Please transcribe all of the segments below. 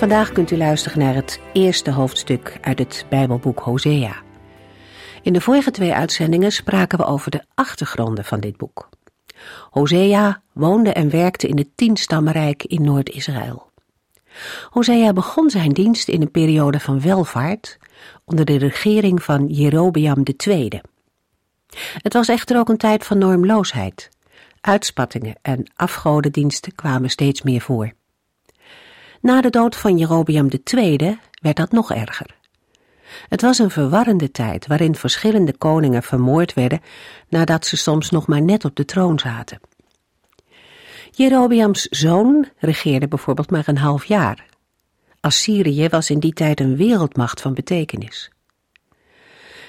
Vandaag kunt u luisteren naar het eerste hoofdstuk uit het Bijbelboek Hosea. In de vorige twee uitzendingen spraken we over de achtergronden van dit boek. Hosea woonde en werkte in het tienstammenrijk in Noord-Israël. Hosea begon zijn dienst in een periode van welvaart onder de regering van Jerobeam II. Het was echter ook een tijd van normloosheid. Uitspattingen en afgodendiensten kwamen steeds meer voor. Na de dood van Jerobeam II werd dat nog erger. Het was een verwarrende tijd waarin verschillende koningen vermoord werden nadat ze soms nog maar net op de troon zaten. Jerobeams zoon regeerde bijvoorbeeld maar een half jaar. Assyrië was in die tijd een wereldmacht van betekenis.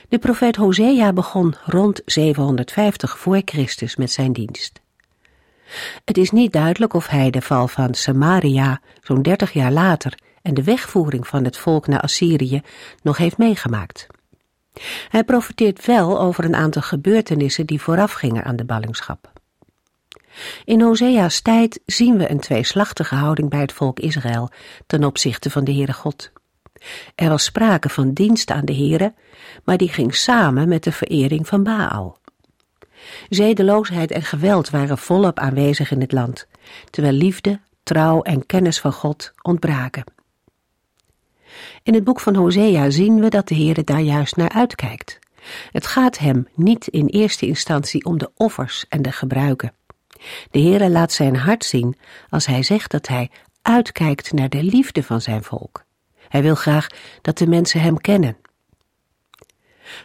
De profeet Hosea begon rond 750 voor Christus met zijn dienst. Het is niet duidelijk of hij de val van Samaria zo'n dertig jaar later en de wegvoering van het volk naar Assyrië nog heeft meegemaakt. Hij profiteert wel over een aantal gebeurtenissen die voorafgingen aan de ballingschap. In Hosea's tijd zien we een tweeslachtige houding bij het volk Israël ten opzichte van de Heere God. Er was sprake van dienst aan de Heere, maar die ging samen met de verering van Baal. Zedeloosheid en geweld waren volop aanwezig in het land, terwijl liefde, trouw en kennis van God ontbraken. In het boek van Hosea zien we dat de Heer daar juist naar uitkijkt. Het gaat hem niet in eerste instantie om de offers en de gebruiken. De Heere laat zijn hart zien als hij zegt dat hij uitkijkt naar de liefde van zijn volk. Hij wil graag dat de mensen hem kennen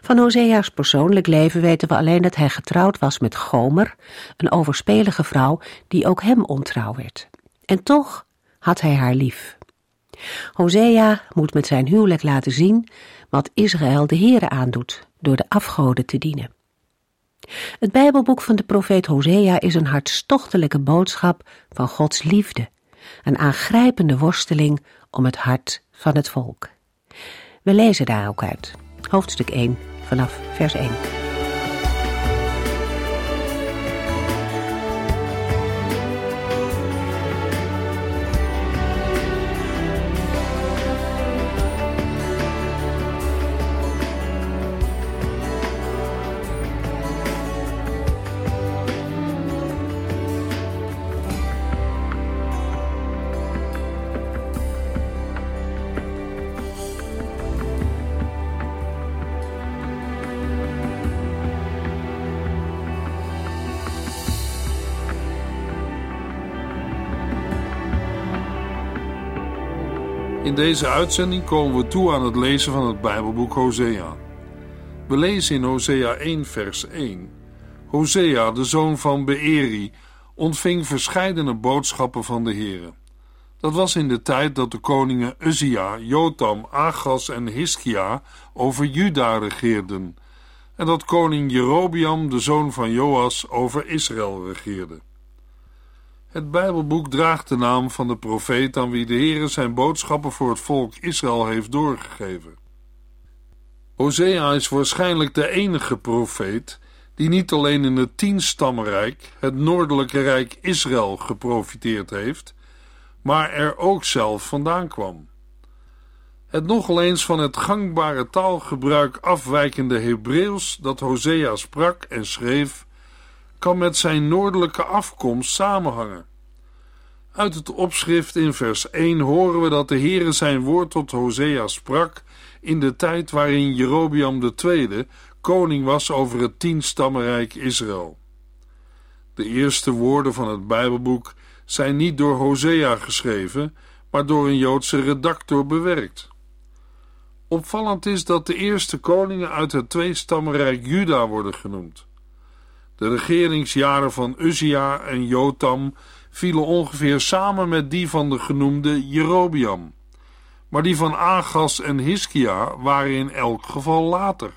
van Hosea's persoonlijk leven weten we alleen dat hij getrouwd was met Gomer, een overspelige vrouw die ook hem ontrouw werd. En toch had hij haar lief. Hosea moet met zijn huwelijk laten zien wat Israël de Heere aandoet door de afgoden te dienen. Het Bijbelboek van de profeet Hosea is een hartstochtelijke boodschap van Gods liefde, een aangrijpende worsteling om het hart van het volk. We lezen daar ook uit hoofdstuk 1 vanaf vers 1. In deze uitzending komen we toe aan het lezen van het Bijbelboek Hosea. We lezen in Hosea 1 vers 1. Hosea, de zoon van Beeri, ontving verscheidene boodschappen van de Heere. Dat was in de tijd dat de koningen Uzia, Jotam, Agas en Hiskia over Juda regeerden en dat koning Jerobiam, de zoon van Joas, over Israël regeerde. Het Bijbelboek draagt de naam van de profeet aan wie de Heere zijn boodschappen voor het volk Israël heeft doorgegeven. Hosea is waarschijnlijk de enige profeet die niet alleen in het tienstammenrijk, het noordelijke rijk Israël, geprofiteerd heeft, maar er ook zelf vandaan kwam. Het nogal eens van het gangbare taalgebruik afwijkende Hebreeuws dat Hosea sprak en schreef, kan met zijn noordelijke afkomst samenhangen. Uit het opschrift in vers 1 horen we dat de Heere zijn woord tot Hosea sprak in de tijd waarin Jerobiam II koning was over het tienstammenrijk Israël. De eerste woorden van het Bijbelboek zijn niet door Hosea geschreven, maar door een Joodse redactor bewerkt. Opvallend is dat de eerste koningen uit het tweestammenrijk Juda worden genoemd. De regeringsjaren van Uzia en Jotam vielen ongeveer samen met die van de genoemde Jerobiam. maar die van Agas en Hiskia waren in elk geval later.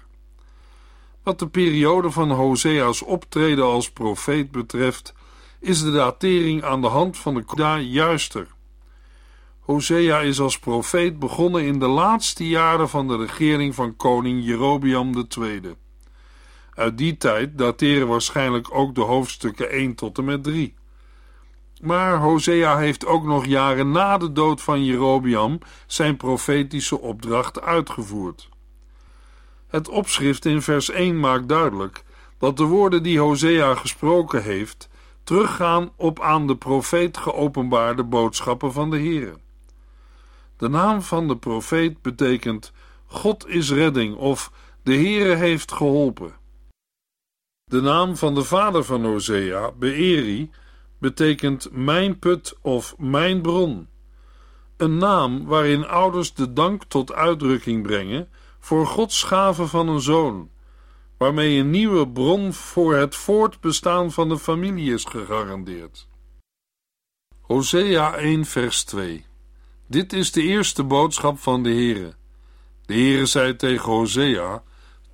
Wat de periode van Hosea's optreden als profeet betreft, is de datering aan de hand van de Koda juister. Hosea is als profeet begonnen in de laatste jaren van de regering van koning Jerobiam II. Uit die tijd dateren waarschijnlijk ook de hoofdstukken 1 tot en met 3. Maar Hosea heeft ook nog jaren na de dood van Jerobiam zijn profetische opdracht uitgevoerd. Het opschrift in vers 1 maakt duidelijk dat de woorden die Hosea gesproken heeft teruggaan op aan de profeet geopenbaarde boodschappen van de Heer. De naam van de profeet betekent God is redding of de Heere heeft geholpen. De naam van de vader van Hosea, Beeri, betekent mijn put of mijn bron. Een naam waarin ouders de dank tot uitdrukking brengen voor Gods gave van een zoon, waarmee een nieuwe bron voor het voortbestaan van de familie is gegarandeerd. Hosea 1 vers 2 Dit is de eerste boodschap van de Heere. De Heere zei tegen Hosea,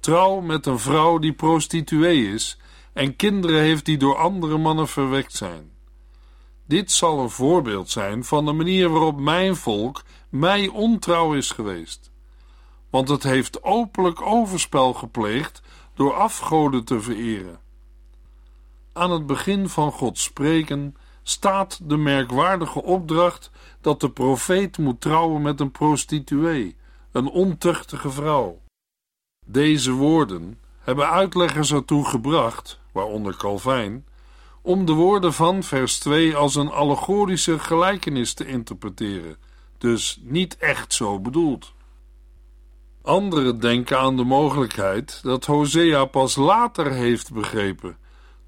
trouw met een vrouw die prostituee is en kinderen heeft die door andere mannen verwekt zijn. Dit zal een voorbeeld zijn van de manier waarop mijn volk mij ontrouw is geweest. Want het heeft openlijk overspel gepleegd door afgoden te vereren. Aan het begin van Gods spreken staat de merkwaardige opdracht dat de profeet moet trouwen met een prostituee, een ontuchtige vrouw. Deze woorden hebben uitleggers ertoe gebracht, waaronder Calvijn, om de woorden van vers 2 als een allegorische gelijkenis te interpreteren, dus niet echt zo bedoeld. Anderen denken aan de mogelijkheid dat Hosea pas later heeft begrepen,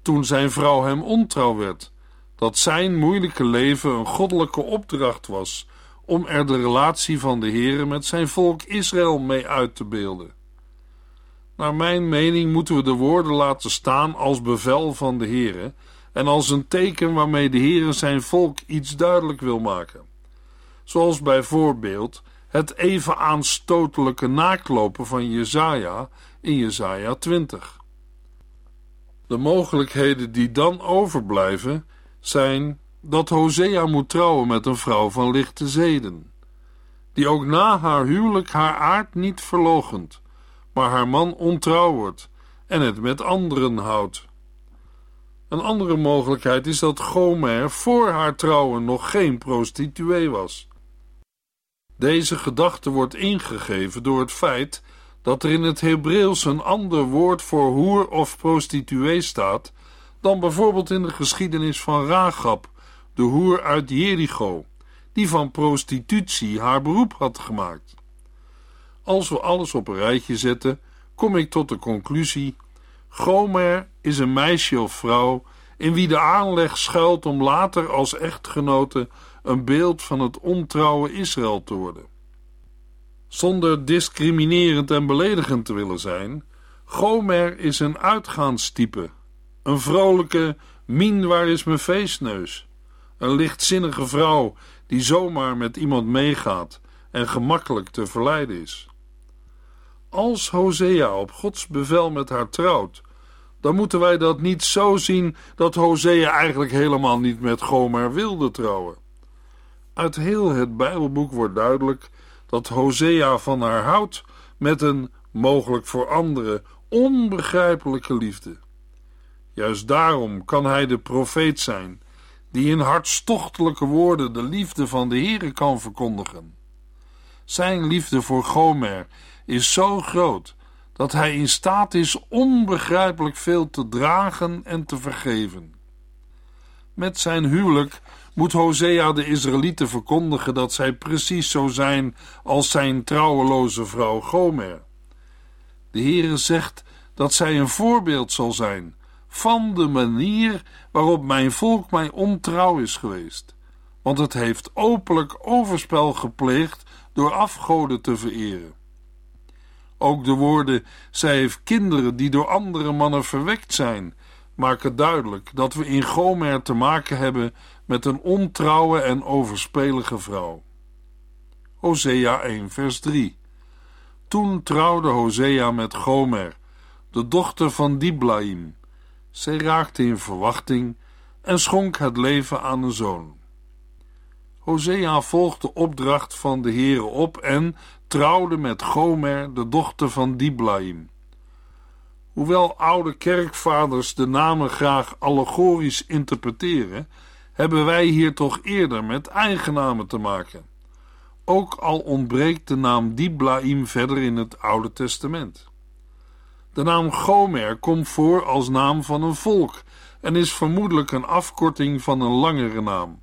toen zijn vrouw hem ontrouw werd, dat zijn moeilijke leven een goddelijke opdracht was om er de relatie van de Heere met zijn volk Israël mee uit te beelden. Naar mijn mening moeten we de woorden laten staan als bevel van de Heere en als een teken waarmee de Heere zijn volk iets duidelijk wil maken. Zoals bijvoorbeeld het even aanstotelijke naaklopen van Jezaja in Jezaja 20. De mogelijkheden die dan overblijven zijn dat Hosea moet trouwen met een vrouw van lichte zeden, die ook na haar huwelijk haar aard niet verlogent, maar haar man ontrouw wordt en het met anderen houdt. Een andere mogelijkheid is dat Gomer voor haar trouwen nog geen prostituee was. Deze gedachte wordt ingegeven door het feit dat er in het Hebreeuws een ander woord voor hoer of prostituee staat dan bijvoorbeeld in de geschiedenis van Ragab, de hoer uit Jericho, die van prostitutie haar beroep had gemaakt. Als we alles op een rijtje zetten, kom ik tot de conclusie: Gomer is een meisje of vrouw in wie de aanleg schuilt om later als echtgenote een beeld van het ontrouwe Israël te worden. Zonder discriminerend en beledigend te willen zijn, Gomer is een uitgaanstype, een vrolijke min waar is mijn feestneus, een lichtzinnige vrouw die zomaar met iemand meegaat en gemakkelijk te verleiden is. Als Hosea op Gods bevel met haar trouwt, dan moeten wij dat niet zo zien dat Hosea eigenlijk helemaal niet met Gomer wilde trouwen. Uit heel het Bijbelboek wordt duidelijk dat Hosea van haar houdt met een, mogelijk voor anderen, onbegrijpelijke liefde. Juist daarom kan hij de profeet zijn, die in hartstochtelijke woorden de liefde van de Heere kan verkondigen. Zijn liefde voor Gomer is zo groot dat hij in staat is onbegrijpelijk veel te dragen en te vergeven. Met zijn huwelijk moet Hosea de Israëlieten verkondigen dat zij precies zo zijn als zijn trouweloze vrouw Gomer. De Heere zegt dat zij een voorbeeld zal zijn van de manier waarop mijn volk mij ontrouw is geweest, want het heeft openlijk overspel gepleegd door afgoden te vereren. Ook de woorden: zij heeft kinderen die door andere mannen verwekt zijn, maken duidelijk dat we in Gomer te maken hebben met een ontrouwe en overspelige vrouw. Hosea 1 vers 3. Toen trouwde Hosea met Gomer, de dochter van Diblaim. Zij raakte in verwachting en schonk het leven aan een zoon. Hosea volgde de opdracht van de Heere op en trouwde met Gomer, de dochter van Diblaim. Hoewel oude kerkvaders de namen graag allegorisch interpreteren, hebben wij hier toch eerder met eigennamen te maken. Ook al ontbreekt de naam Diblaim verder in het Oude Testament. De naam Gomer komt voor als naam van een volk en is vermoedelijk een afkorting van een langere naam.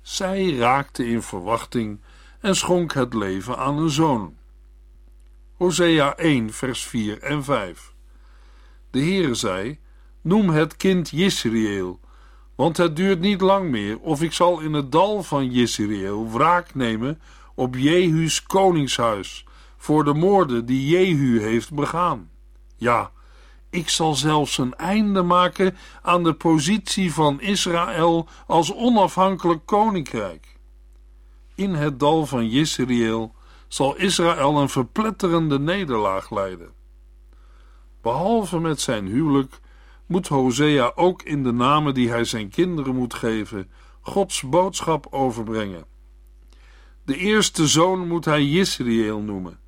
Zij raakte in verwachting en schonk het leven aan een zoon. Hosea 1, vers 4 en 5. De Heere zei: Noem het kind Jisrael, want het duurt niet lang meer, of ik zal in het dal van Jisrael wraak nemen op Jehu's koningshuis voor de moorden die Jehu heeft begaan. Ja, ik zal zelfs een einde maken aan de positie van Israël als onafhankelijk koninkrijk. In het dal van Jisrael zal Israël een verpletterende nederlaag lijden. Behalve met zijn huwelijk moet Hosea ook in de namen die hij zijn kinderen moet geven Gods boodschap overbrengen. De eerste zoon moet hij Jisrael noemen.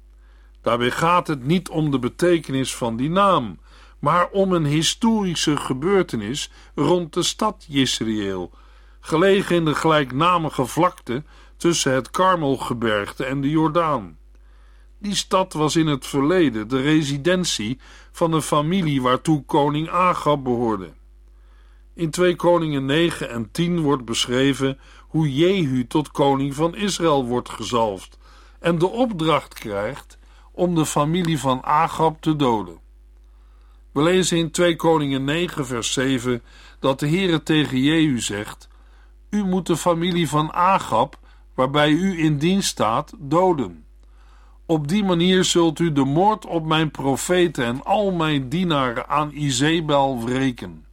Daarbij gaat het niet om de betekenis van die naam, maar om een historische gebeurtenis rond de stad Jisrael, gelegen in de gelijknamige vlakte tussen het Karmelgebergte en de Jordaan. Die stad was in het verleden de residentie van een familie waartoe koning Agab behoorde. In 2 Koningen 9 en 10 wordt beschreven hoe Jehu tot koning van Israël wordt gezalfd en de opdracht krijgt om de familie van Agab te doden. We lezen in 2 Koningen 9 vers 7 dat de Heere tegen Jehu zegt: U moet de familie van Agab, waarbij u in dienst staat, doden. Op die manier zult u de moord op mijn profeten en al mijn dienaren aan Izebel wreken.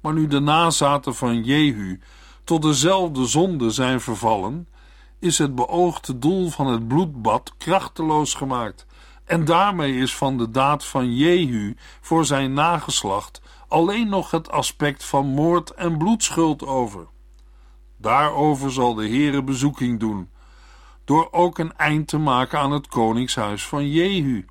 Maar nu de nazaten van Jehu tot dezelfde zonde zijn vervallen, is het beoogde doel van het bloedbad krachteloos gemaakt. En daarmee is van de daad van Jehu voor zijn nageslacht alleen nog het aspect van moord en bloedschuld over. Daarover zal de Heere bezoeking doen, door ook een eind te maken aan het koningshuis van Jehu,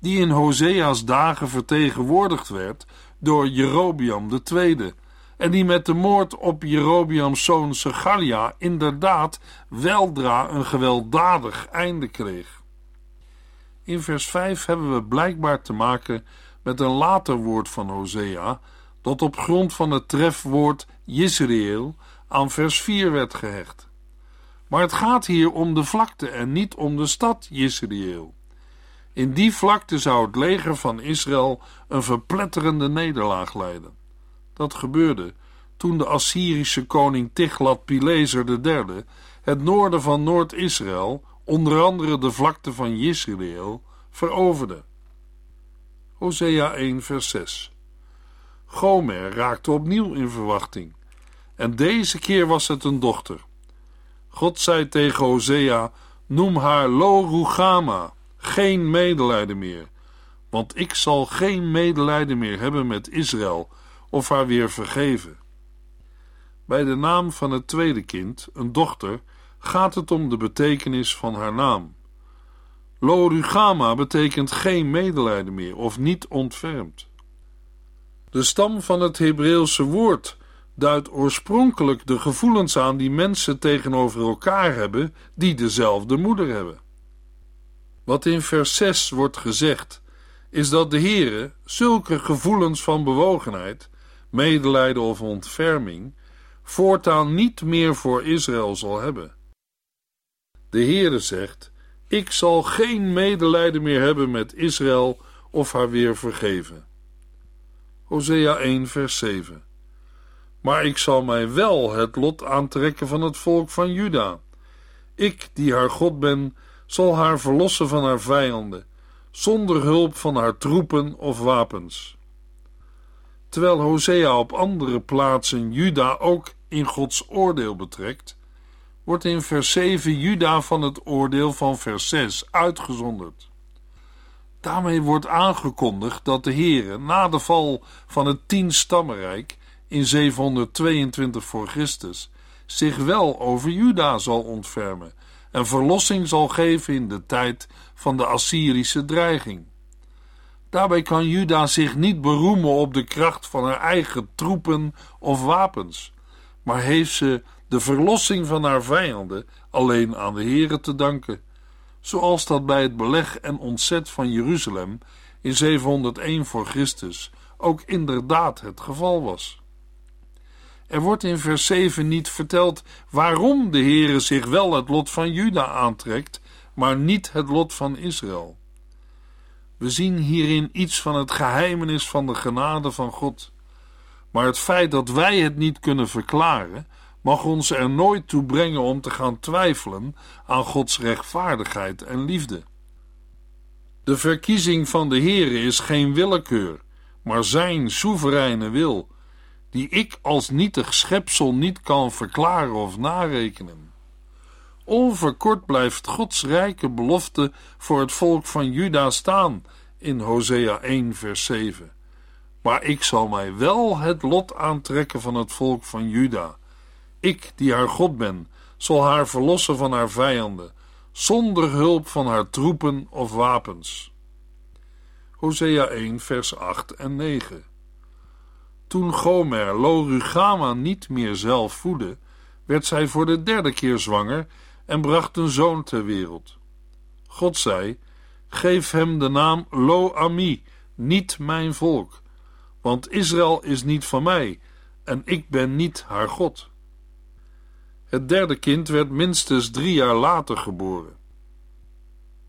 die in Hosea's dagen vertegenwoordigd werd door Jerobiam II, en die met de moord op Jerobiams zoon Segalia inderdaad weldra een gewelddadig einde kreeg. In vers 5 hebben we blijkbaar te maken met een later woord van Hosea, dat op grond van het trefwoord Jezreel aan vers 4 werd gehecht. Maar het gaat hier om de vlakte en niet om de stad Jezreel. In die vlakte zou het leger van Israël een verpletterende nederlaag leiden. Dat gebeurde toen de Assyrische koning Tiglat-Pileser III het noorden van Noord-Israël, onder andere de vlakte van Jezreel, veroverde. Hosea 1 vers 6 Gomer raakte opnieuw in verwachting, en deze keer was het een dochter. God zei tegen Hosea, noem haar Lo Rugama, geen medelijden meer, want ik zal geen medelijden meer hebben met Israël of haar weer vergeven. Bij de naam van het tweede kind, een dochter, gaat het om de betekenis van haar naam. Lorugama betekent geen medelijden meer of niet ontfermd. De stam van het Hebreeuwse woord duidt oorspronkelijk de gevoelens aan die mensen tegenover elkaar hebben die dezelfde moeder hebben. Wat in vers 6 wordt gezegd, is dat de Heere zulke gevoelens van bewogenheid, medelijden of ontferming voortaan niet meer voor Israël zal hebben. De Heere zegt: Ik zal geen medelijden meer hebben met Israël of haar weer vergeven. Hosea 1, vers 7. Maar ik zal mij wel het lot aantrekken van het volk van Juda. Ik, die haar God ben, zal haar verlossen van haar vijanden, zonder hulp van haar troepen of wapens. Terwijl Hosea op andere plaatsen Juda ook in Gods oordeel betrekt, wordt in vers 7 Juda van het oordeel van vers 6 uitgezonderd. Daarmee wordt aangekondigd dat de Heere na de val van het tien-stammenrijk in 722 voor Christus zich wel over Juda zal ontfermen en verlossing zal geven in de tijd van de Assyrische dreiging. Daarbij kan Juda zich niet beroemen op de kracht van haar eigen troepen of wapens, maar heeft ze de verlossing van haar vijanden alleen aan de Heere te danken, zoals dat bij het beleg en ontzet van Jeruzalem in 701 voor Christus ook inderdaad het geval was. Er wordt in vers 7 niet verteld waarom de Heere zich wel het lot van Juda aantrekt, maar niet het lot van Israël. We zien hierin iets van het geheimenis van de genade van God. Maar het feit dat wij het niet kunnen verklaren, mag ons er nooit toe brengen om te gaan twijfelen aan Gods rechtvaardigheid en liefde. De verkiezing van de Heere is geen willekeur, maar zijn soevereine wil die ik als nietig schepsel niet kan verklaren of narekenen. Onverkort blijft Gods rijke belofte voor het volk van Juda staan in Hosea 1 vers 7. Maar ik zal mij wel het lot aantrekken van het volk van Juda. Ik, die haar God ben, zal haar verlossen van haar vijanden, zonder hulp van haar troepen of wapens. Hosea 1 vers 8 en 9 toen Gomer Lo niet meer zelf voedde, werd zij voor de derde keer zwanger en bracht een zoon ter wereld. God zei: Geef hem de naam Lo-Ami, niet mijn volk, want Israël is niet van mij en ik ben niet haar God. Het derde kind werd minstens drie jaar later geboren.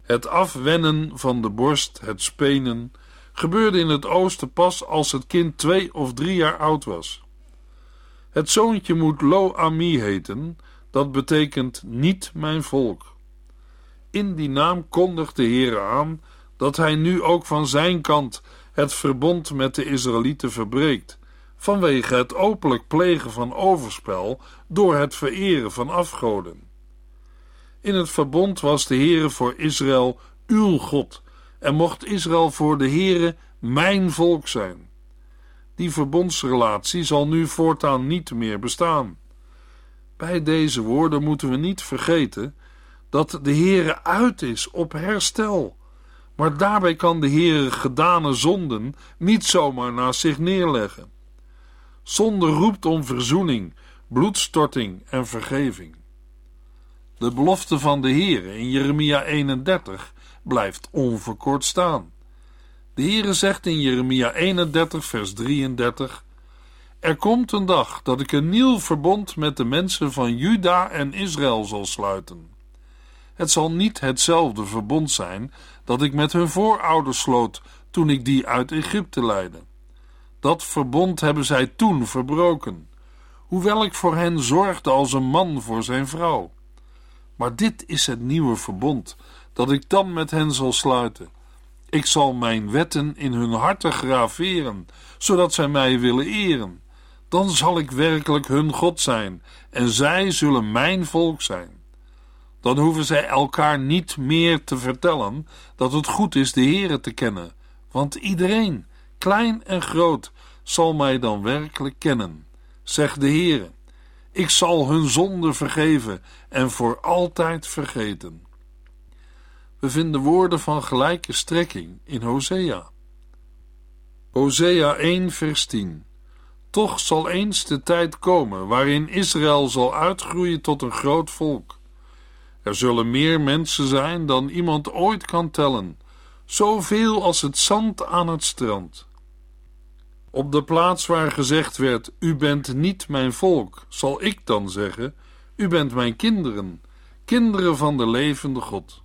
Het afwennen van de borst, het spenen, gebeurde in het oosten pas als het kind twee of drie jaar oud was. Het zoontje moet Lo-Ami heten, dat betekent niet mijn volk. In die naam kondigt de Heer aan dat hij nu ook van zijn kant het verbond met de Israëlieten verbreekt, vanwege het openlijk plegen van overspel door het vereren van afgoden. In het verbond was de Heere voor Israël uw God en mocht Israël voor de Heere mijn volk zijn. Die verbondsrelatie zal nu voortaan niet meer bestaan. Bij deze woorden moeten we niet vergeten dat de Heere uit is op herstel. Maar daarbij kan de Heere gedane zonden niet zomaar naast zich neerleggen. Zonde roept om verzoening, bloedstorting en vergeving. De belofte van de Heere in Jeremia 31 blijft onverkort staan. De Heere zegt in Jeremia 31, vers 33: Er komt een dag dat ik een nieuw verbond met de mensen van Juda en Israël zal sluiten. Het zal niet hetzelfde verbond zijn dat ik met hun voorouders sloot toen ik die uit Egypte leidde. Dat verbond hebben zij toen verbroken, hoewel ik voor hen zorgde als een man voor zijn vrouw. Maar dit is het nieuwe verbond dat ik dan met hen zal sluiten. Ik zal mijn wetten in hun harten graveren, zodat zij mij willen eren. Dan zal ik werkelijk hun God zijn en zij zullen mijn volk zijn. Dan hoeven zij elkaar niet meer te vertellen dat het goed is de Heere te kennen, want iedereen, klein en groot, zal mij dan werkelijk kennen, zegt de Heere. Ik zal hun zonde vergeven en voor altijd vergeten. We vinden woorden van gelijke strekking in Hosea. Hosea 1 vers 10 Toch zal eens de tijd komen waarin Israël zal uitgroeien tot een groot volk. Er zullen meer mensen zijn dan iemand ooit kan tellen, zoveel als het zand aan het strand. Op de plaats waar gezegd werd: U bent niet mijn volk, zal ik dan zeggen: U bent mijn kinderen, kinderen van de levende God.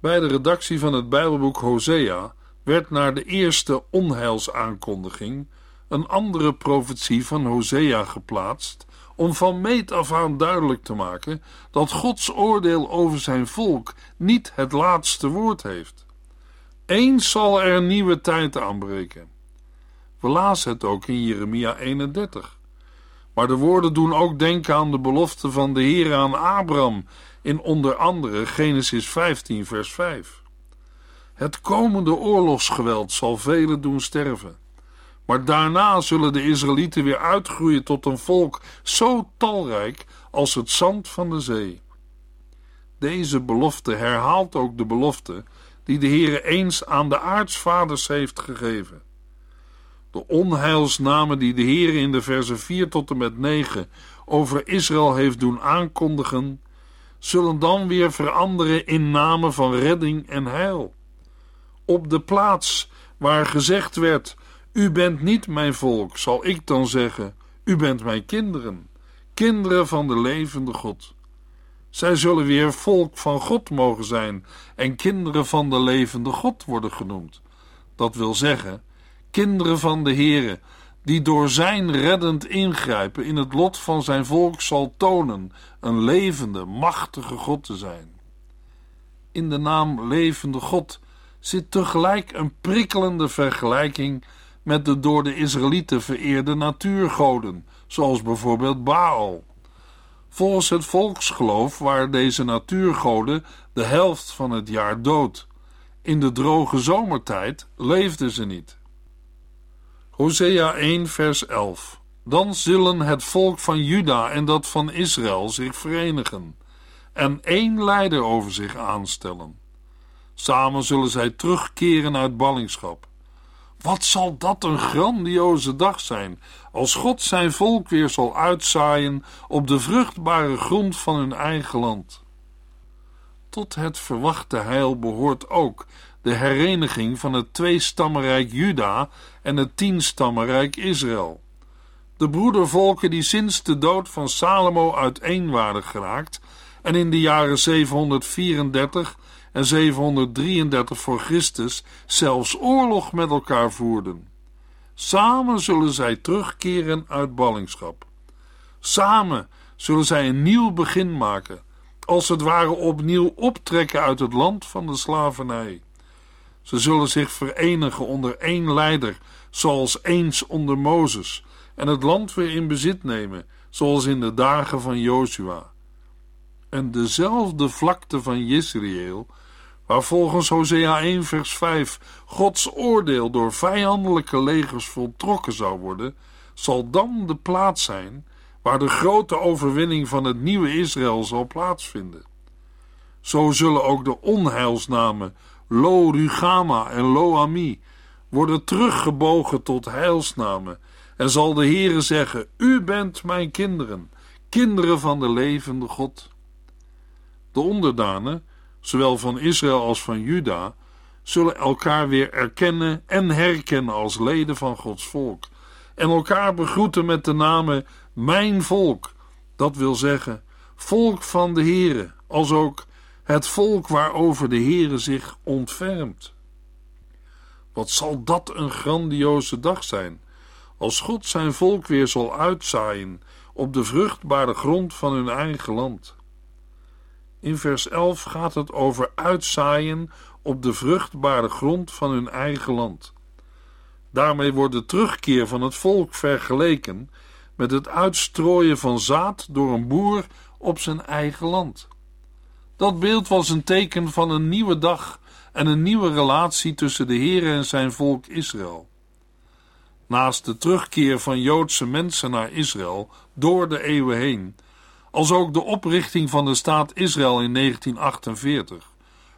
Bij de redactie van het Bijbelboek Hosea werd naar de eerste onheilsaankondiging een andere profetie van Hosea geplaatst om van meet af aan duidelijk te maken dat Gods oordeel over zijn volk niet het laatste woord heeft. Eens zal er nieuwe tijd aanbreken. We lazen het ook in Jeremia 31. Maar de woorden doen ook denken aan de belofte van de Heer aan Abraham in onder andere Genesis 15, vers 5. Het komende oorlogsgeweld zal velen doen sterven. Maar daarna zullen de Israëlieten weer uitgroeien tot een volk zo talrijk als het zand van de zee. Deze belofte herhaalt ook de belofte die de Heere eens aan de aartsvaders heeft gegeven. De onheilsnamen die de Heer in de versen 4 tot en met 9 over Israël heeft doen aankondigen, zullen dan weer veranderen in namen van redding en heil. Op de plaats waar gezegd werd: U bent niet mijn volk, zal ik dan zeggen: U bent mijn kinderen, kinderen van de levende God. Zij zullen weer volk van God mogen zijn en kinderen van de levende God worden genoemd. Dat wil zeggen, kinderen van de Heere, die door zijn reddend ingrijpen in het lot van zijn volk zal tonen een levende, machtige God te zijn. In de naam levende God zit tegelijk een prikkelende vergelijking met de door de Israëlieten vereerde natuurgoden, zoals bijvoorbeeld Baal. Volgens het volksgeloof waren deze natuurgoden de helft van het jaar dood. In de droge zomertijd leefden ze niet. Hosea 1, vers 11. Dan zullen het volk van Juda en dat van Israël zich verenigen en één leider over zich aanstellen. Samen zullen zij terugkeren uit ballingschap. Wat zal dat een grandioze dag zijn, als God zijn volk weer zal uitzaaien op de vruchtbare grond van hun eigen land. Tot het verwachte heil behoort ook de hereniging van het tweestammenrijk Juda en het tienstammenrijk Israël. De broedervolken die sinds de dood van Salomo uiteen waren geraakt en in de jaren 734 en 733 voor Christus zelfs oorlog met elkaar voerden. Samen zullen zij terugkeren uit ballingschap. Samen zullen zij een nieuw begin maken, als het ware opnieuw optrekken uit het land van de slavernij. Ze zullen zich verenigen onder één leider, zoals eens onder Mozes, en het land weer in bezit nemen, zoals in de dagen van Jozua. En dezelfde vlakte van Israël waar volgens Hosea 1 vers 5 Gods oordeel door vijandelijke legers voltrokken zou worden, zal dan de plaats zijn waar de grote overwinning van het nieuwe Israël zal plaatsvinden. Zo zullen ook de onheilsnamen Lo Rugama en Lo Ami worden teruggebogen tot heilsnamen en zal de Heere zeggen: U bent mijn kinderen, kinderen van de levende God. De onderdanen zowel van Israël als van Juda, zullen elkaar weer erkennen en herkennen als leden van Gods volk. En elkaar begroeten met de namen mijn volk, dat wil zeggen volk van de Heere, als ook het volk waarover de Heere zich ontfermt. Wat zal dat een grandioze dag zijn, als God zijn volk weer zal uitzaaien op de vruchtbare grond van hun eigen land. In vers 11 gaat het over uitzaaien op de vruchtbare grond van hun eigen land. Daarmee wordt de terugkeer van het volk vergeleken met het uitstrooien van zaad door een boer op zijn eigen land. Dat beeld was een teken van een nieuwe dag en een nieuwe relatie tussen de Heer en zijn volk Israël. Naast de terugkeer van Joodse mensen naar Israël door de eeuwen heen als ook de oprichting van de staat Israël in 1948,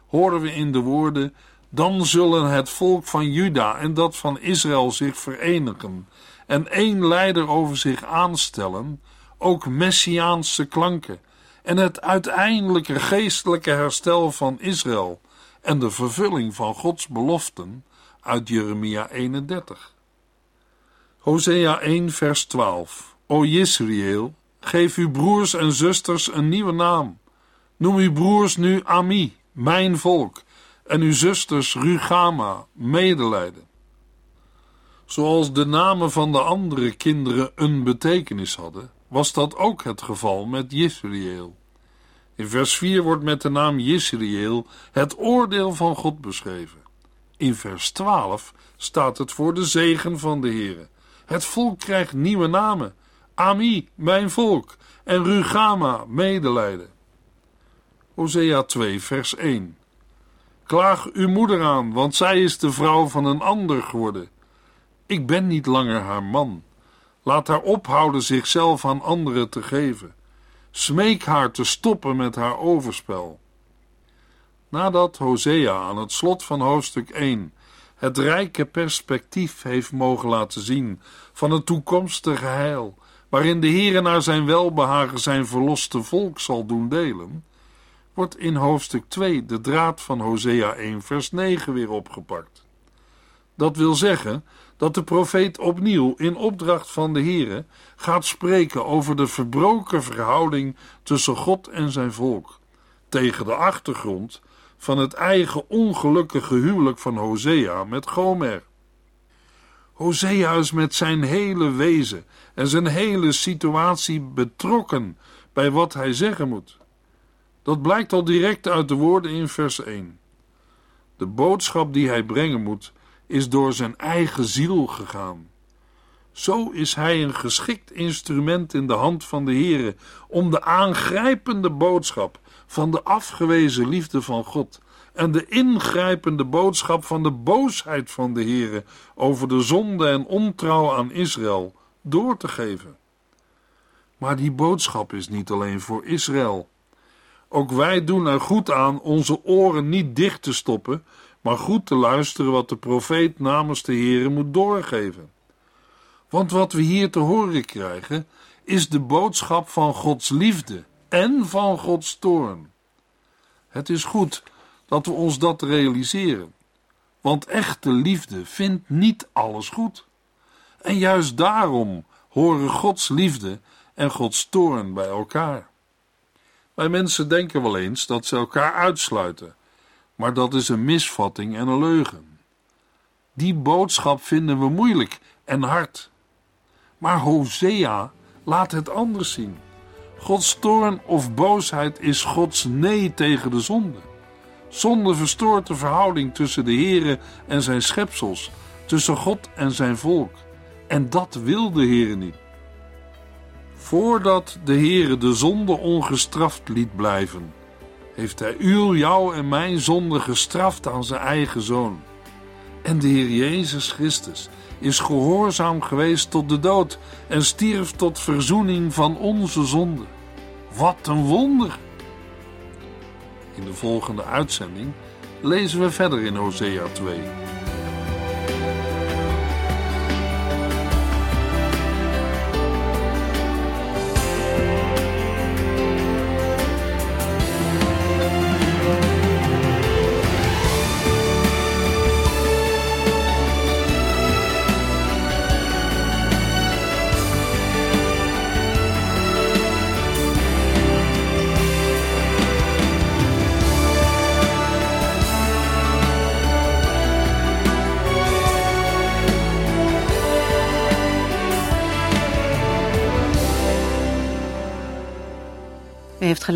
horen we in de woorden: Dan zullen het volk van Juda en dat van Israël zich verenigen en één leider over zich aanstellen, ook messiaanse klanken en het uiteindelijke geestelijke herstel van Israël en de vervulling van Gods beloften uit Jeremia 31. Hosea 1 vers 12 O Israël, Geef uw broers en zusters een nieuwe naam. Noem uw broers nu Ami, mijn volk, en uw zusters Rugama, medelijden. Zoals de namen van de andere kinderen een betekenis hadden, was dat ook het geval met Jisraël. In vers 4 wordt met de naam Jisraël het oordeel van God beschreven. In vers 12 staat het voor de zegen van de Heere. Het volk krijgt nieuwe namen Ami, mijn volk, en Rugama, medelijden. Hosea 2, vers 1. Klaag uw moeder aan, want zij is de vrouw van een ander geworden. Ik ben niet langer haar man. Laat haar ophouden zichzelf aan anderen te geven. Smeek haar te stoppen met haar overspel. Nadat Hosea aan het slot van hoofdstuk 1 het rijke perspectief heeft mogen laten zien van het toekomstige heil, waarin de Heere naar zijn welbehagen zijn verloste volk zal doen delen, wordt in hoofdstuk 2 de draad van Hosea 1 vers 9 weer opgepakt. Dat wil zeggen dat de profeet opnieuw in opdracht van de Heere gaat spreken over de verbroken verhouding tussen God en zijn volk, tegen de achtergrond van het eigen ongelukkige huwelijk van Hosea met Gomer. Hosea is met zijn hele wezen en zijn hele situatie betrokken bij wat hij zeggen moet. Dat blijkt al direct uit de woorden in vers 1. De boodschap die hij brengen moet, is door zijn eigen ziel gegaan. Zo is hij een geschikt instrument in de hand van de Heere om de aangrijpende boodschap van de afgewezen liefde van God en de ingrijpende boodschap van de boosheid van de Heere over de zonde en ontrouw aan Israël door te geven. Maar die boodschap is niet alleen voor Israël. Ook wij doen er goed aan onze oren niet dicht te stoppen, maar goed te luisteren wat de profeet namens de Heere moet doorgeven. Want wat we hier te horen krijgen, is de boodschap van Gods liefde en van Gods toorn. Het is goed dat we ons dat realiseren, want echte liefde vindt niet alles goed. En juist daarom horen Gods liefde en Gods toorn bij elkaar. Wij mensen denken wel eens dat ze elkaar uitsluiten, maar dat is een misvatting en een leugen. Die boodschap vinden we moeilijk en hard. Maar Hosea laat het anders zien. Gods toorn of boosheid is Gods nee tegen de zonde. Zonde verstoort de verhouding tussen de Heere en zijn schepsels, tussen God en zijn volk. En dat wil de Heere niet. Voordat de Heere de zonde ongestraft liet blijven, heeft hij uw, jou en mijn zonde gestraft aan zijn eigen zoon. En de Heer Jezus Christus is gehoorzaam geweest tot de dood en stierf tot verzoening van onze zonde. Wat een wonder! In de volgende uitzending lezen we verder in Hosea 2.